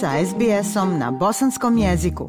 sa SBS-om na bosanskom jeziku.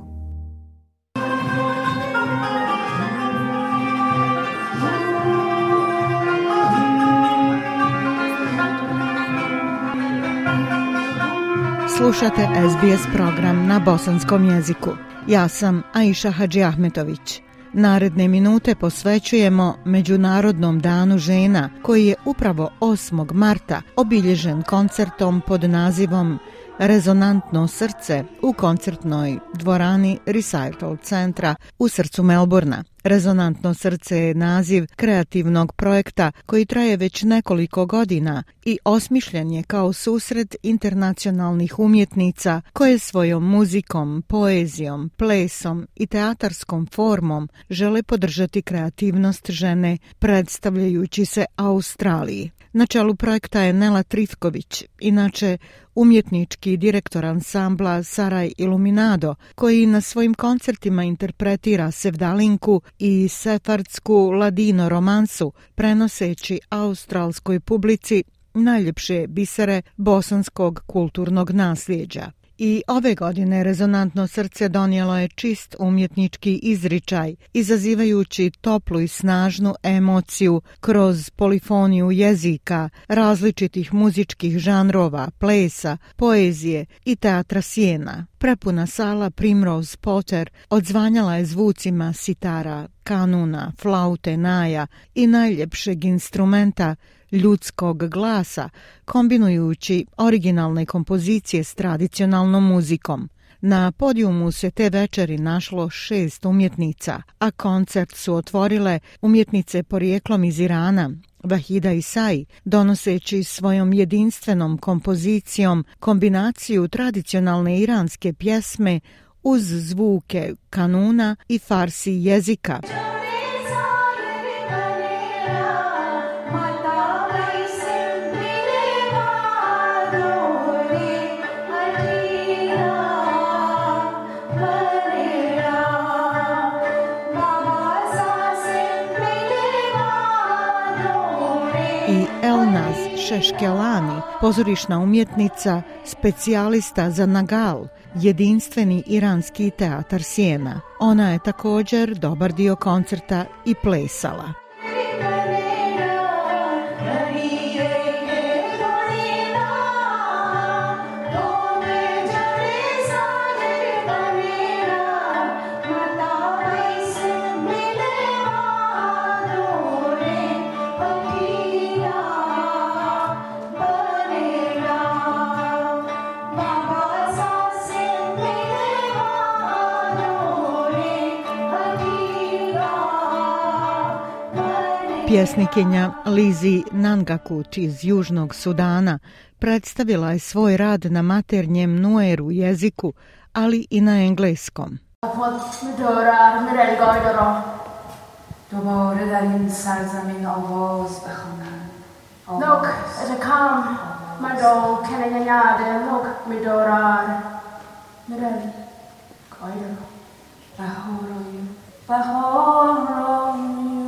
Slušate SBS program na bosanskom jeziku. Ja sam Aisha Hadži Ahmetović. Naredne minute posvećujemo Međunarodnom danu žena koji je upravo 8. marta obilježen koncertom pod nazivom Rezonantno srce u koncertnoj dvorani Recital centra u srcu Melbourna. Rezonantno srce je naziv kreativnog projekta koji traje već nekoliko godina i osmišljen je kao susret internacionalnih umjetnica koje svojom muzikom, poezijom, plesom i teatarskom formom žele podržati kreativnost žene predstavljajući se Australiji. Na čelu projekta je Nela Trifković, inače umjetnički direktor ansambla Saraj Iluminado, koji na svojim koncertima interpretira sevdalinku i sefardsku ladino romansu, prenoseći australskoj publici najljepše bisere bosanskog kulturnog nasljeđa. I ove godine rezonantno srce donijelo je čist umjetnički izričaj, izazivajući toplu i snažnu emociju kroz polifoniju jezika, različitih muzičkih žanrova, plesa, poezije i teatra sjena. Prepuna sala Primrose Potter odzvanjala je zvucima sitara, kanuna, flaute, naja i najljepšeg instrumenta ljudskog glasa, kombinujući originalne kompozicije s tradicionalnom muzikom. Na podijumu se te večeri našlo šest umjetnica, a koncert su otvorile umjetnice porijeklom iz Irana, Vahida Isai, donoseći svojom jedinstvenom kompozicijom kombinaciju tradicionalne iranske pjesme uz zvuke kanuna i farsi jezika. Škelani, pozorišna umjetnica, specijalista za Nagal, jedinstveni iranski teatar Sjena. Ona je također dobar dio koncerta i plesala. Pjesnikinja Lizi Nangakut iz Južnog Sudana predstavila je svoj rad na maternjem nueru jeziku, ali i na engleskom. Look, it a calm, my doll, killing a yard, and look, my door are. Mirel, Coyle, Bahoro, you. Bahoro, you.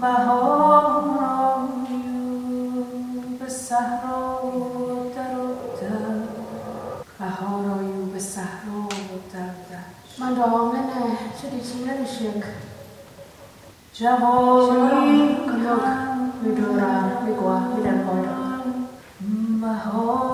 My home from you, Besahro Tarota. Ahoro you, Besahro Tarota. My dog and I, Chidichinari Shik. Javoli, Kanok, Midora, Migwa, Midan Bodo. My home.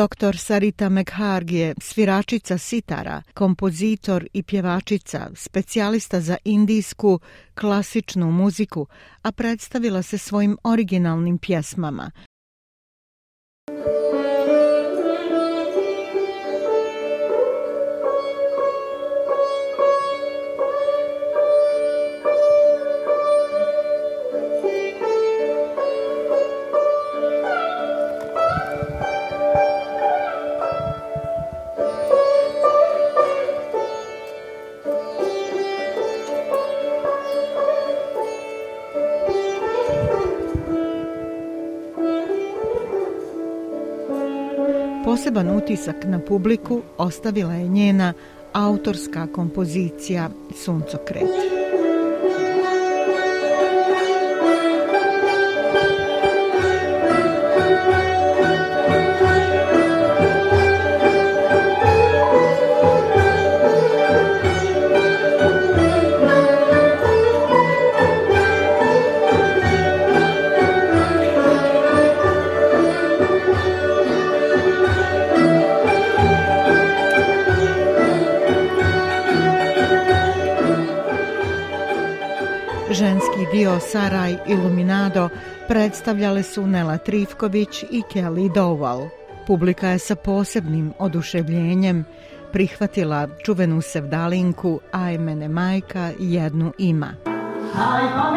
Dr. Sarita Megharg je sviračica sitara, kompozitor i pjevačica, specijalista za indijsku klasičnu muziku, a predstavila se svojim originalnim pjesmama. Poseban utisak na publiku ostavila je njena autorska kompozicija Suncokret. Saraj Iluminado predstavljale su Nela Trifković i Kelly Doval. Publika je sa posebnim oduševljenjem prihvatila čuvenu sevdalinku Ajmene majka jednu ima. Pa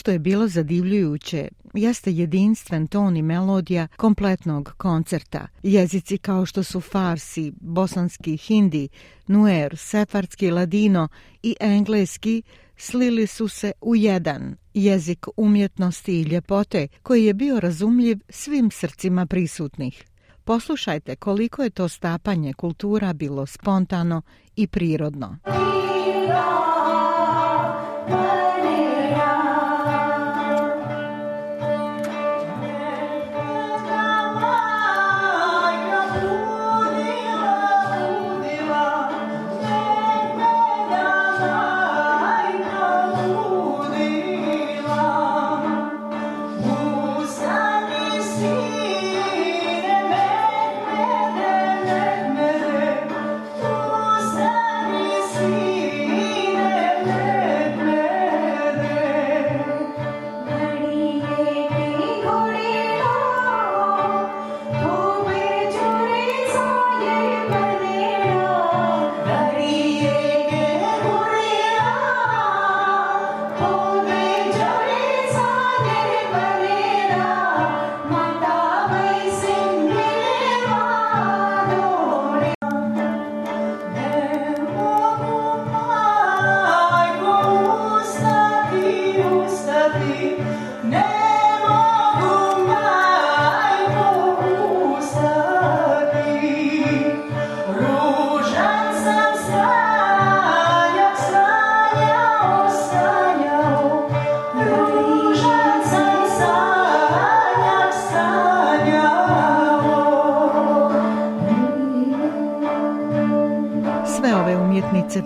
što je bilo zadivljujuće jeste jedinstven ton i melodija kompletnog koncerta. Jezici kao što su farsi, bosanski hindi, nuer, sefardski ladino i engleski slili su se u jedan jezik umjetnosti i ljepote koji je bio razumljiv svim srcima prisutnih. Poslušajte koliko je to stapanje kultura bilo spontano i prirodno.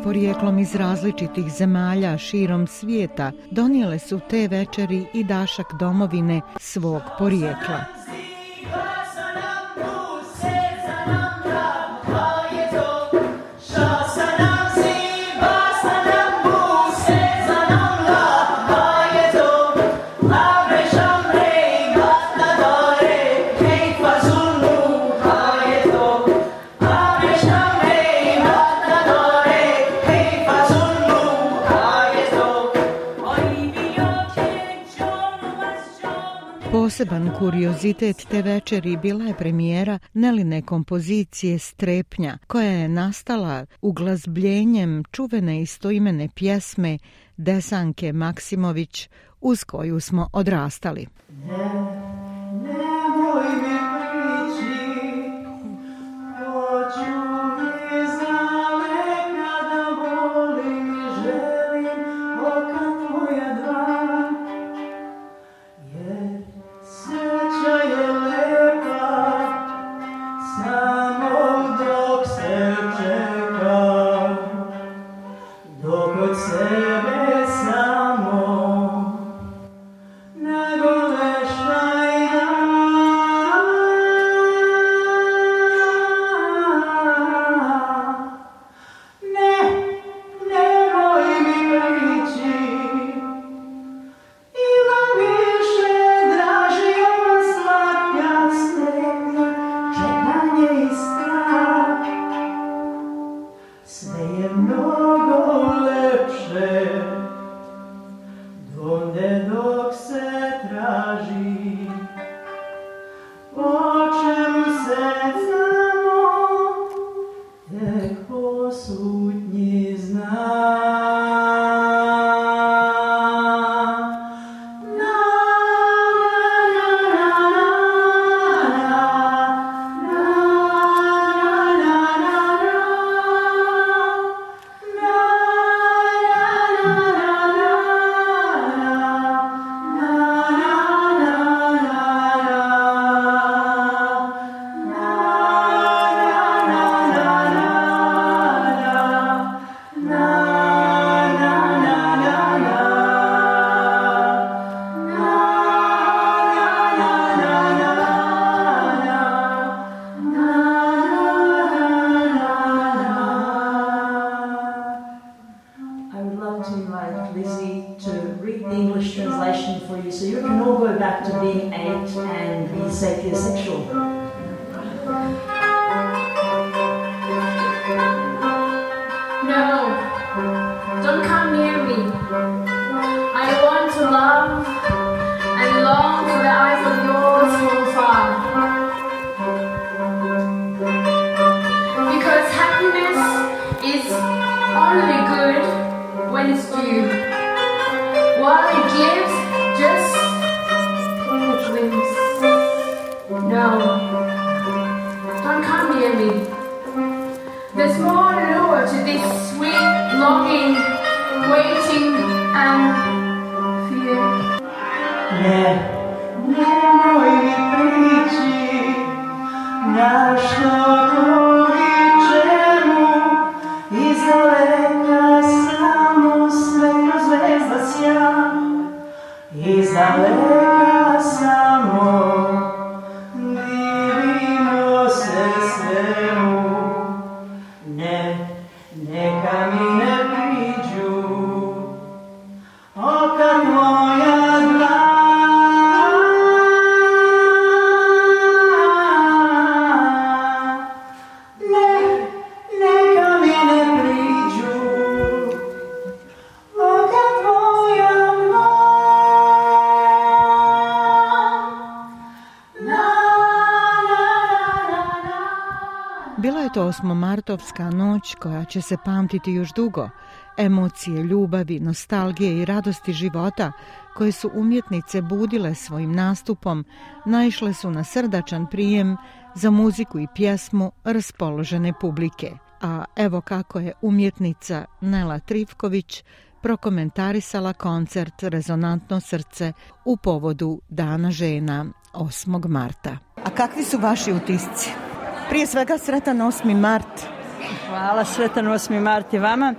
porijeklom iz različitih zemalja širom svijeta donijele su te večeri i dašak domovine svog porijekla. kuriozitet te večeri bila je premijera Neline kompozicije Strepnja, koja je nastala uglazbljenjem čuvene istoimene pjesme Desanke Maksimović uz koju smo odrastali. Waiting and fear. Yeah, never o w i n g h u t Smo martovska noć koja će se pamtiti još dugo, emocije ljubavi, nostalgije i radosti života koje su umjetnice budile svojim nastupom, naišle su na srdačan prijem za muziku i pjesmu raspoložene publike. A evo kako je umjetnica Nela Trivković prokomentarisala koncert Rezonantno srce u povodu Dana žena 8. marta. A kakvi su vaši utisci? Prije svega sretan 8. mart. Hvala, sretan 8. mart i vama.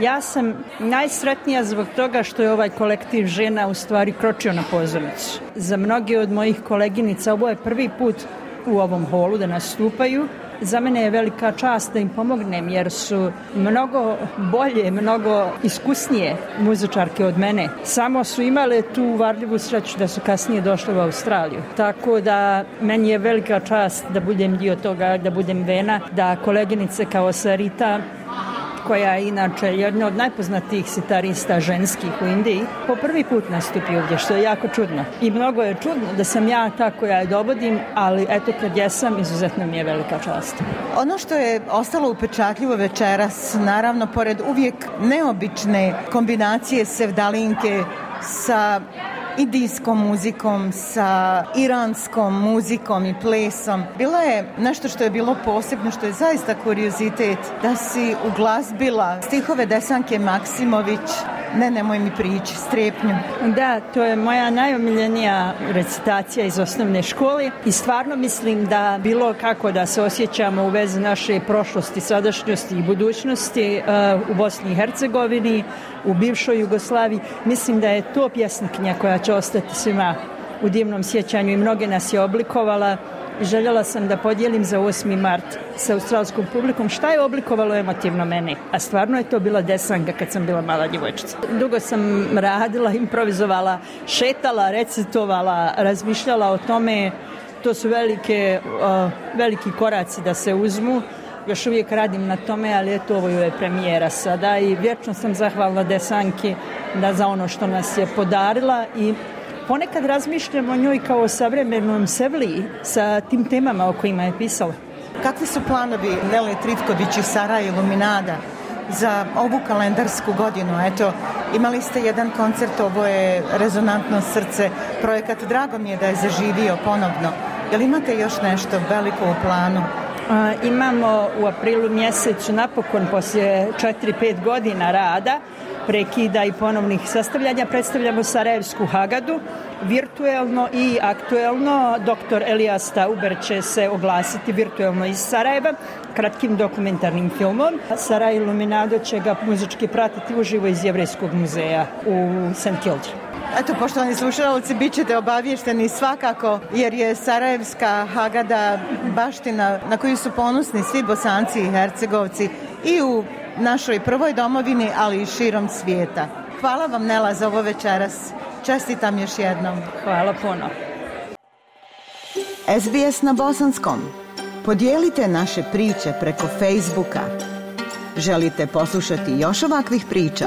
Ja sam najsretnija zbog toga što je ovaj kolektiv žena u stvari kročio na pozornicu. Za mnoge od mojih koleginica ovo je prvi put u ovom holu da nastupaju za mene je velika čast da im pomognem jer su mnogo bolje, mnogo iskusnije muzičarke od mene. Samo su imale tu varljivu sreću da su kasnije došle u Australiju. Tako da meni je velika čast da budem dio toga, da budem vena, da koleginice kao Sarita koja je inače jedna od najpoznatijih sitarista ženskih u Indiji, po prvi put nastupi ovdje, što je jako čudno. I mnogo je čudno da sam ja ta koja je ali eto kad jesam, izuzetno mi je velika čast. Ono što je ostalo upečatljivo večeras, naravno, pored uvijek neobične kombinacije sevdalinke sa indijskom muzikom, sa iranskom muzikom i plesom. Bila je nešto što je bilo posebno, što je zaista kuriozitet, da si uglazbila stihove Desanke Maksimović, ne, nemoj mi priči, strepnju. Da, to je moja najomiljenija recitacija iz osnovne škole i stvarno mislim da bilo kako da se osjećamo u vezi naše prošlosti, sadašnjosti i budućnosti eh, u Bosni i Hercegovini, u bivšoj Jugoslaviji, mislim da je to pjesniknja koja će ostati svima u divnom sjećanju i mnoge nas je oblikovala željela sam da podijelim za 8. mart sa australskom publikom šta je oblikovalo emotivno meni. A stvarno je to bila desanka kad sam bila mala djevojčica. Dugo sam radila, improvizovala, šetala, recitovala, razmišljala o tome. To su velike, veliki koraci da se uzmu. Još uvijek radim na tome, ali eto ovo je premijera sada i vječno sam zahvalna Desanki da za ono što nas je podarila i ponekad razmišljam o njoj kao o savremenom Sevliji sa tim temama o kojima je pisala. Kakvi su planovi Nele Tritković i Sara Luminada za ovu kalendarsku godinu? Eto, imali ste jedan koncert, ovo je Rezonantno srce, projekat Drago mi je da je zaživio ponovno. Jel imate još nešto veliko u planu? imamo u aprilu mjesecu napokon poslije 4-5 godina rada prekida i ponovnih sastavljanja predstavljamo Sarajevsku Hagadu virtuelno i aktuelno doktor Elias Tauber će se oglasiti virtuelno iz Sarajeva kratkim dokumentarnim filmom Saraj Iluminado će ga muzički pratiti uživo iz Jevrejskog muzeja u St. Kildre. Eto, poštovani slušalci, bit ćete obavješteni svakako, jer je Sarajevska Hagada baština na koju su ponosni svi bosanci i hercegovci i u našoj prvoj domovini, ali i širom svijeta. Hvala vam, Nela, za ovo večeras. Čestitam još jednom. Hvala puno. SBS na Bosanskom. Podijelite naše priče preko Facebooka. Želite poslušati još ovakvih priča?